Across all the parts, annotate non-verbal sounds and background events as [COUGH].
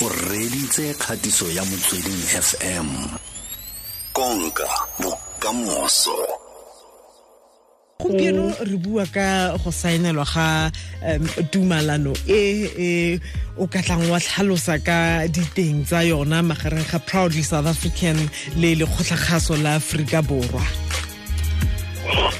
o reditse kgatiso ya motsweding fm konka bokamoso. Gompieno re bua ka go saenelwa ga um, tumalano e e o ka tlang wa tlhalosa ka diteng tsa yona magareng ga proudly south african le lekgotlakgaso la aforika borwa.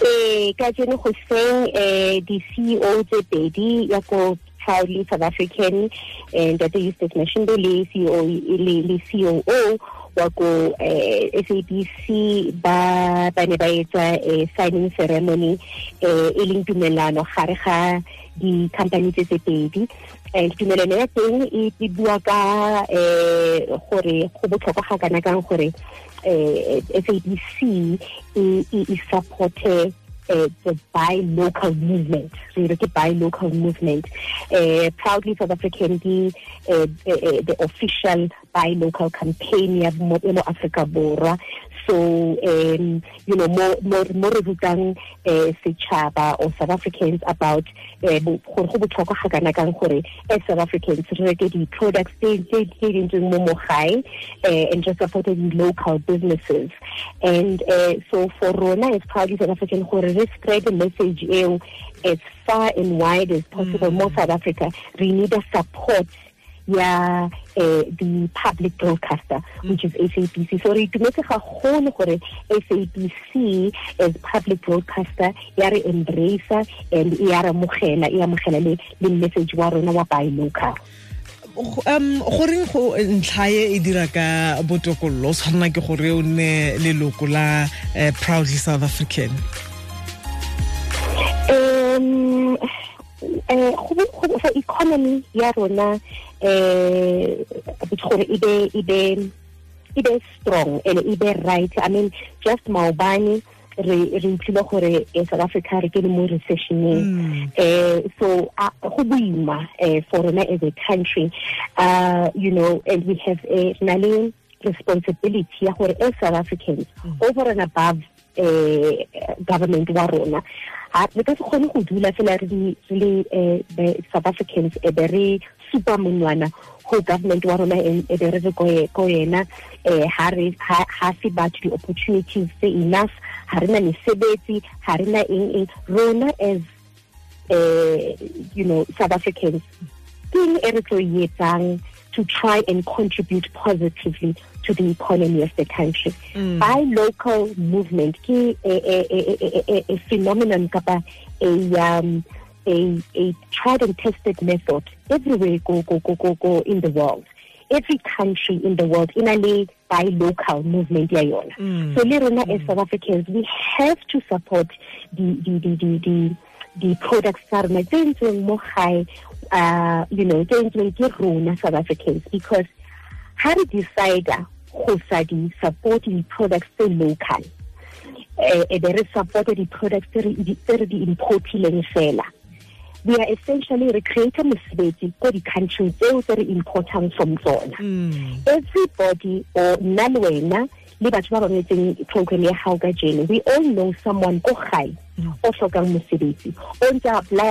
Eh ka jeno go seng eh di-ceo tse pedi ya ko proudly south african and the eustace mashimbe le ceo le, le coo wa ko eh, SABC ba ba ne ba etsa eh, signing ceremony eh, e leng tumelano gare ga di-company tse tse pedi. And tumelano ya teng e bua ka um gore go botlhokwa ga kana kang gore eh SABC e e supporte uh, the buy local movement. Re re ke buy local movement. Uh, proudly south african the, uh, uh, the official buy local campaign mo Africa borwa so um you know more more more re rutang uh, setšhaba or south africans about gore go botlhokwa ga kana kang gore as south africans re reke di-products tse di ntseng mo mo gae and just supporting local businesses and uh, so for rona as proudly south african gore re spread the message eo as far and wide as possible mm. mo south africa we need a support ya uh, the public broadcaster mm. which is SABC so re itumetse ga golo gore SABC as public broadcaster ya re embrace and ya re mogela ya mogela le le message wa rona wa buy local. Um goreng go ntlhae e dira ka botokololo? O tshwanela ke gore o nne leloko la uh, proudly south african. Um eh go economy ya rona eh gore e be e be e be strong and e right. I mean just maobane re re utlwile gore south africa re ke mo recessioneng. Eh so go boima for rona as a country. Uh you know and we have a nale responsibility ya gore as south africans over and above eh government wa rona re ka se kgone go dula fela re le south africans e be re monwana go government wa rona e be re re ko yena um ha se di-opportunities enough ha re na mesebetsi re na eng eng. Rona as uh, you know south africans keng e re tlo to try and contribute positively to the economy of the country. Mm. Buy local movement a, a, a, a, phenomenon a um a a tried and tested method everywhere go go go go go in the world. Every country in the world in a buy local movement. Mm. So mm. as South Africans we have to support the the the the, the the products tsa rona tse ntseng mo gae uh you know tse ntseng ke rona south africans because ha re decide go sa di support di-products tse local eh e be re support di-products tse re di-importileng fela we are essentially re create mosebetsi ko di-country tseo tse re importang from tsona. Everybody or nna le wena le batho ba program ya gago ka jeno we all know someone ko gae o tlhokang mosebetsi o ntse apply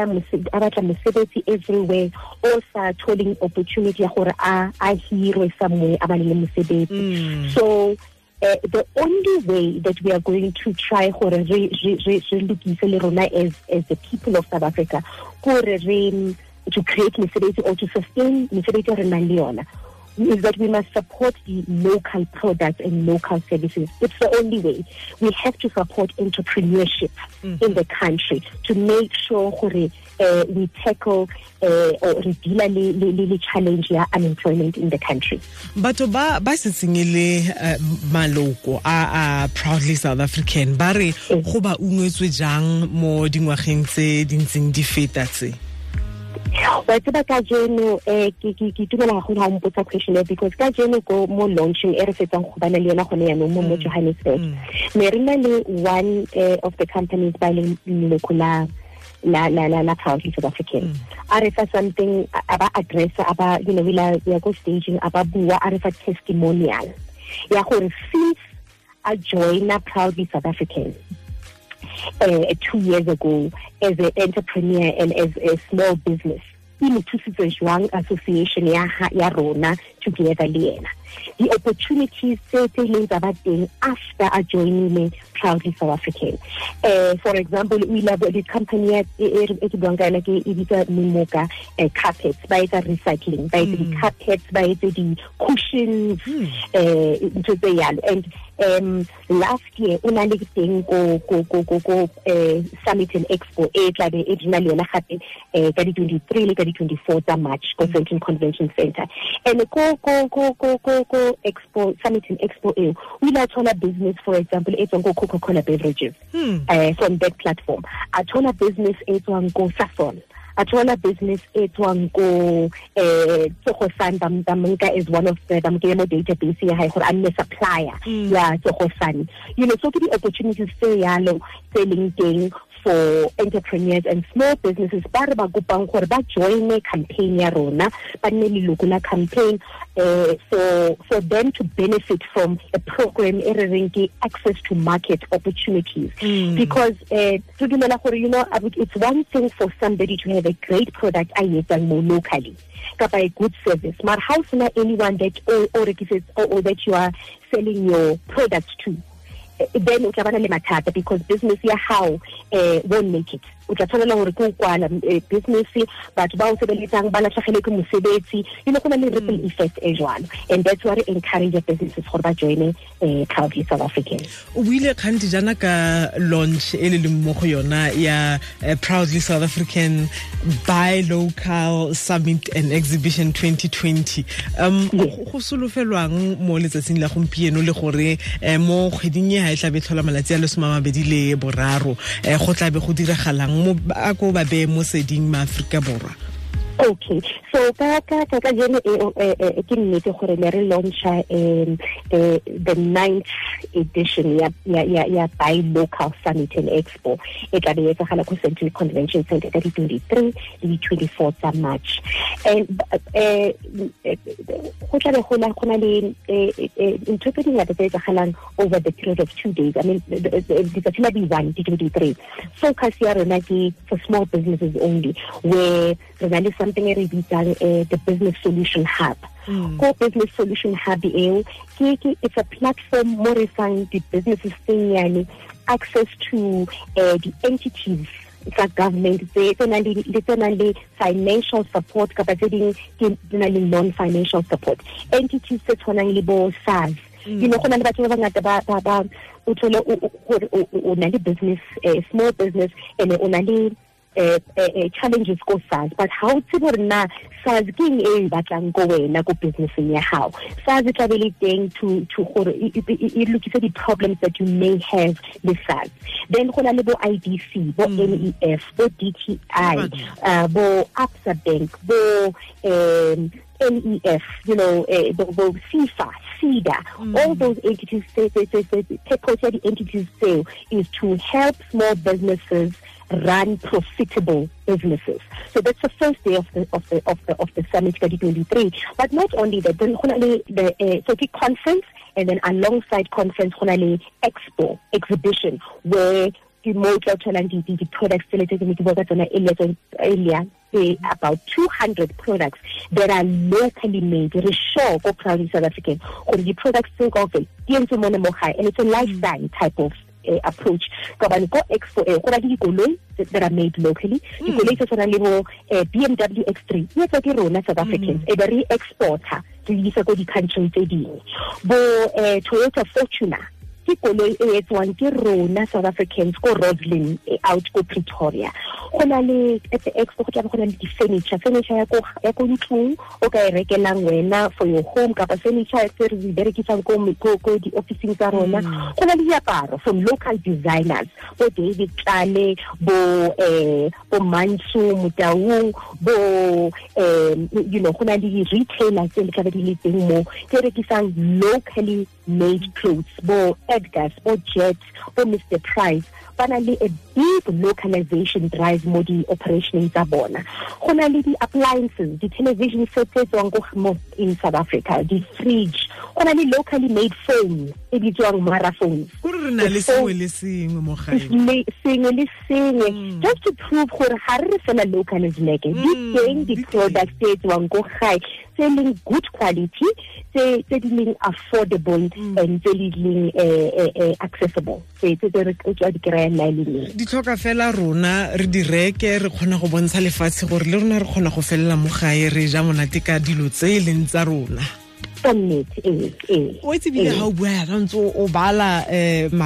a batla mosebetsi everywhere o sa tholing opportunity ya gore a a hirwe somewhere a bane le mosebetsi. So uh, the only way that we are going to try gore re lokise le rona as as the people of South Africa gore re to create mesebetsi or to sustain mesebetsi re nang le yona is that we must support the local products and local services. It's the only way. We have to support entrepreneurship mm -hmm. in the country to make sure uh, we tackle uh, or deal with the challenge ya unemployment in the country. batho ba ba setseng le maloko a a proudly south african ba re go ba ungwetswe jang mo dingwageng tse di ntseng di feta tse wa tseba ka jeno um ke itumela ga golo ga mpotsa question e because ka jeno ko mo launching e re fetsang go bana le yona gone yaanong mo mo johannesburg. Ne re na le one of the companies ba leloko la la la la la proudly south african. A re fa something a ba addressa a ba you know we are go staging a ba bua a re fa testimonial ya gore since a joina proudly south african uh, two years ago as an entrepreneur and as a small business e mo thusitse jwang association ya ya rona together le ena the opportunities tse tse ileng tsa ba teng after a joinile proudly south african. Uh, for example o ile the company e ke buang ka ena ke e bitsa mimoka uh, carpets. Ba etsa recycling ba etsa di-carpets ba etsa di-cushions um ntho tse yalo and um last year o na le teng ko ko ko ko ko eh summit and expo e tla be e dina le yona gape eh ka di 23 le ka di 24 tsa March ko Central Convention Center. And ko ko expo summit and expo e we la thola business for example e tsong ko Coca-Cola beverages hmm. uh, from that platform a thola business e tsong ko Saffron a thola business e tswang ko eh Tsogo Sun ba mnka is one of the ba mke mo database ya hae gore a nne supplier mm. ya Tsogo Sun you know so ke di opportunities tse yalo tse leng teng for entrepreneurs and small businesses ba re ba kopang gore ba join campaign ya rona ba nne leloko la campaign uh, for for them to benefit from a program e re reng ke access to market opportunities mm. because uh, to dumela gore you know it's one thing for somebody to have a great product a etsang mo locally kapa a good service but how sena anyone that or, or, or, or that you are selling your product to then o tla bana le mathata because business ya hao eh won't make it o tla tshwanela gore ke o kwala eh, business batho ba o sebeletsang ba latlhegele ke mosebetsi. You know go na le ripple mm. effect e jwalo. And that's what encourage businesses gore ba joine um proudly south african. O buile kganti jana ka launch e le leng mo go yona ya eh, proudly south african buy local summit and exhibition 2020 um go solofelwang mo letsatsing la gompieno le gore eh, mo kgweding e ga e tlabe tlhola malatsi a lesome mabedi le boraro go tlabe go diragalang a ko ba be mo seding ma Afrika borwa okay. So ka ka ka ka jene e eh, oh, e eh, eh, ke nnete gore le re launcha um the ninth edition ya ya ya buy local summit and expo. E tla be e tsagala ko Central Convention Center ka di 23 le di 24 tsa March. And eh go tla be go la gona le ntho tse dingata tse tsagalang over the period of two days. I mean di tsa di one di 23 focus ya rona ke for small businesses only where re na le something e re bitsang the business solution hub mm. ko business solution hub eo ke ke it's a platform mo re fang di-businesses tse nyane access to uh, the entities tsa government tse nang le financial support kapa tse ding ke na le non-financial support entities tse tshwanang le bo SARS mm. you know go na le batho ba bangata ba o thole o na le business a small business and o na le challenges ko SARS but how tse gore na SARS ke eng e batlang ko wena ko businesseng ya gago SARS e tla be le teng to to gore e lokise di-problems that you may have le SARS then go na le bo IDC bo mm. NEF bo DTI uh, bo Absa Bank bo um, NEF, you know, uh, the, the SEFA, SEDA, mm. all those entities, say, say, say, say, the entities say is to help small businesses run profitable businesses. So that's the first day of the of the of the of the summit 2023. But not only that, then the uh, so the conference and then alongside conference the expo exhibition where the motor and the, the products earlier about 200 products that are locally made re sure go proudly south african or the products tse kaofela di entse mone mo and it's a lifestyle type of uh, approach ka bane ko expo e go na le dikoloi that are made locally mm. dikoloi tse tshwanang le bo uh, BMW X3 e etsa ke rona South Africans mm. e be re exporter re isa ko di-country tse dingwe bo uh, Toyota Fortuner ke koloi e etswang ke rona south africans ko rosslyn out ko pretoria. Go na le at the expo go tlabe go na le di-furniture. Furniture ya ko ntlong o ka e rekelang wena for your home kapa furniture tse re di berekisang ko di-officing tsa rona. Go na le diaparo from local designers bo david tlale bo um bo mansu motaung bo um you know go na le di-retailers tse le tlabe di le teng mo tse rekisang locally made clothes bo Edgar's bo Jet bo Mr Price ba na le a big localization drive mo di-operationeng tsa bona. Go na le di-appliances di-television sets tse tswang ko mo in south africa di-fridge. Go na le locally made phones e bitswang mara phones re na le sengwe le sengwe mo gae. [LAUGHS] Sengwe le sengwe. Mm. Just to prove gore ga re re fela local is leke di teng di-products tse tswang ko gae tse leng good quality tse di leng affordable mm. and tse di leng eh, eh, eh, accessible. Tse re tswa di kry-a nna le di tlhoka fela rona re di reke re kgona go bontsha lefatshe gore le rona re kgona go felela mo gae re ja monate ka dilo tse e leng tsa rona. O itse bile ga o bua yana ntse o bala um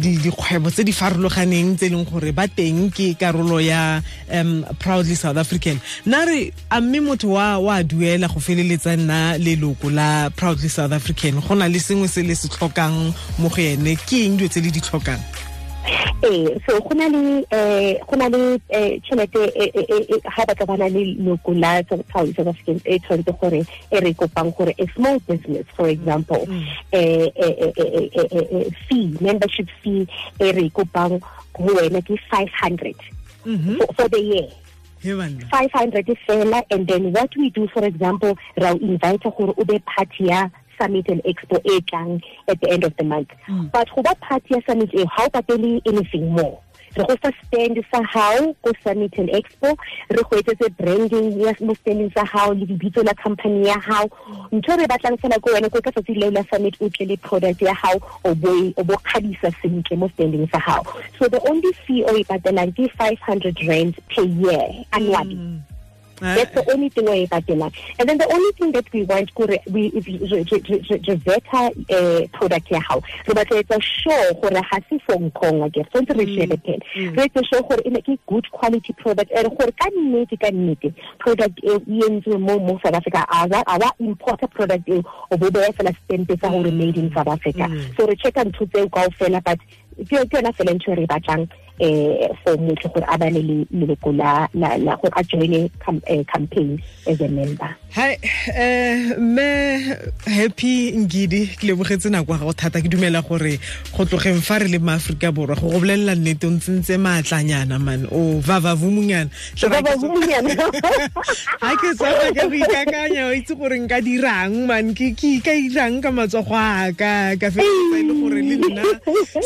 dikgwebo tse di farologaneng tse e leng gore ba teng ke karolo ya um proudly south african. Nna re a mme motho wa wa duela go feleletsa nna leloko la proudly south african? Go na le sengwe se le se tlhokang mo go ene ke eng dilo tse le di tlhokang ee so go na le eh go na le eh, tšhelete ga batla bana le loko la south african e tshwanetse gore e re kopang gore a small business for example. Mm. Eh, eh fee membership fee e re kopang go wena ke 500 mm-hmm. for the year. 500 fela and then what we do for example ra invite gore o be party ya summit and expo e tlang at the end of the month. Mm. but go ba party ya summit e o patele anything more re go sa stand sa hao ko summit and expo re go etsetse branding ya mo standing sa hao le dibitso la company ya hao. Ntho re batlang fela ko wena ko ka tsatsi leo la summit o tle le product ya hao o bo o bo kgadisa sentle mo standing sa hao. So the only fee o e patelang ke 500 rand per year annually. Mm. That's the only thing we're patelang. And then the only thing that we want we if re veta uh, eh, product ya hao. Re batla etsa sure gore ga se fong konga ke tshwanetse re mm, shebe teng mm. re etse sure gore e ke good quality product and gore ka nnete ka nnete product e entswe mo mo South Africa awa importer product e o bo beya fela stamp sa gore mm. made in South Africa. So re checka ntho tseo kaofela but ke yona fela ntho re batlang eh for motho gore a bane le leloko la la gore a join campaign as a member. Hi eh me happy ngidi ke lebogetse nako ga go thata. Ke dumela gore go tlogeng fa re le ma Afrika borwa go go bolelela nnete o ntsentse maatlanyana man. O vava ga ke sa [LAUGHS] ka go ikakanya o itse gore nka dirang man. Ke ke ka dirang ka matsogo aka ka ka e le gore le nna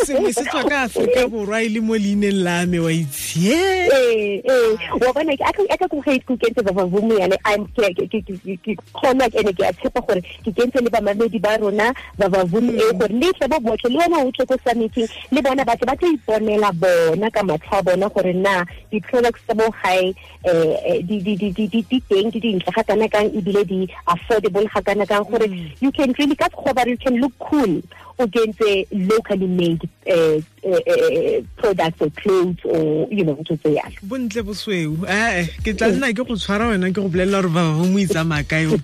sengwe se tswa ka aforika borwa e le mo leineng la me wa itse eh eh wa bona ke aka go hate go kentse vumunyana i'm ke ke ke khona ke ne ke a tshepa gore ke kentse le bamamedi ba rona ba ba e gore le ba botlhe le wena o tle ko submitting le bona ba tla iponela bona ka bona gore na di-products tsa bo gae um di teng di dintle ga kana kang di affordable ga kana kang gore you can really ka sekgoba you can look cool o kentse locally made uh, uh, uh, products or clothes or you know ntho tse yalo bontle bosweu. Ee ke tla nna ke go tshwara wena ke go bolelela gore ba ba mo itsamaya kae [LAUGHS]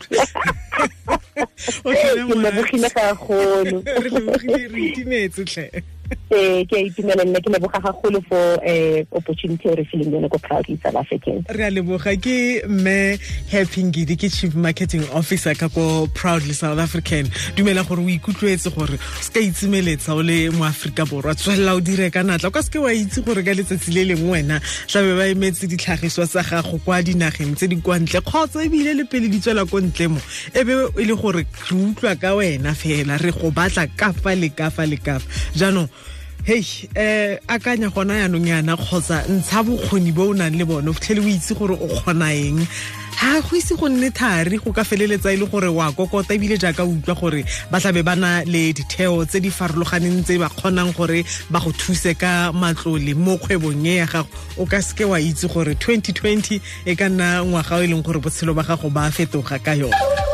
[LAUGHS] o lebogile gagolo [LAUGHS] re itimetse tlhe. eh ke a itumela nna ke leboga gagolo for eh opportunity re feeling yone ko proudly south african re a leboga. Ke mme happy ngidi ke chief marketing officer ka ko proudly south african. Dumela gore o ikutlwetse gore se ka o le mo aforika borwa. Tswelela o dire ka natla. O ka seke wa itse gore ka letsatsi le lengwe wena tlabe ba emetse ditlhagiswa tsa gago kwa dinageng tse di kwa ntle kgotsa ebile le pele di tswela ko ntle mo. E le gore re utlwa ka wena fela re go batla le le jaanong hei eh akanya gona yaanong yana kgotsa ntsha bokgoni bo o nang le bone o fitlhele o itse gore o kgona eng. Ha go ise go nne thari go ka feleletsa e le gore wa kokota ebile jaaka utlwa gore ba tlabe ba na le ditheo tse di farologaneng tse ba kgonang gore ba go thuse ka matlole mo kgwebong e ya gago. O ka seke wa itse gore 2020 e ka nna ngwaga o e leng gore botshelo ba gago ba fetoga ka yone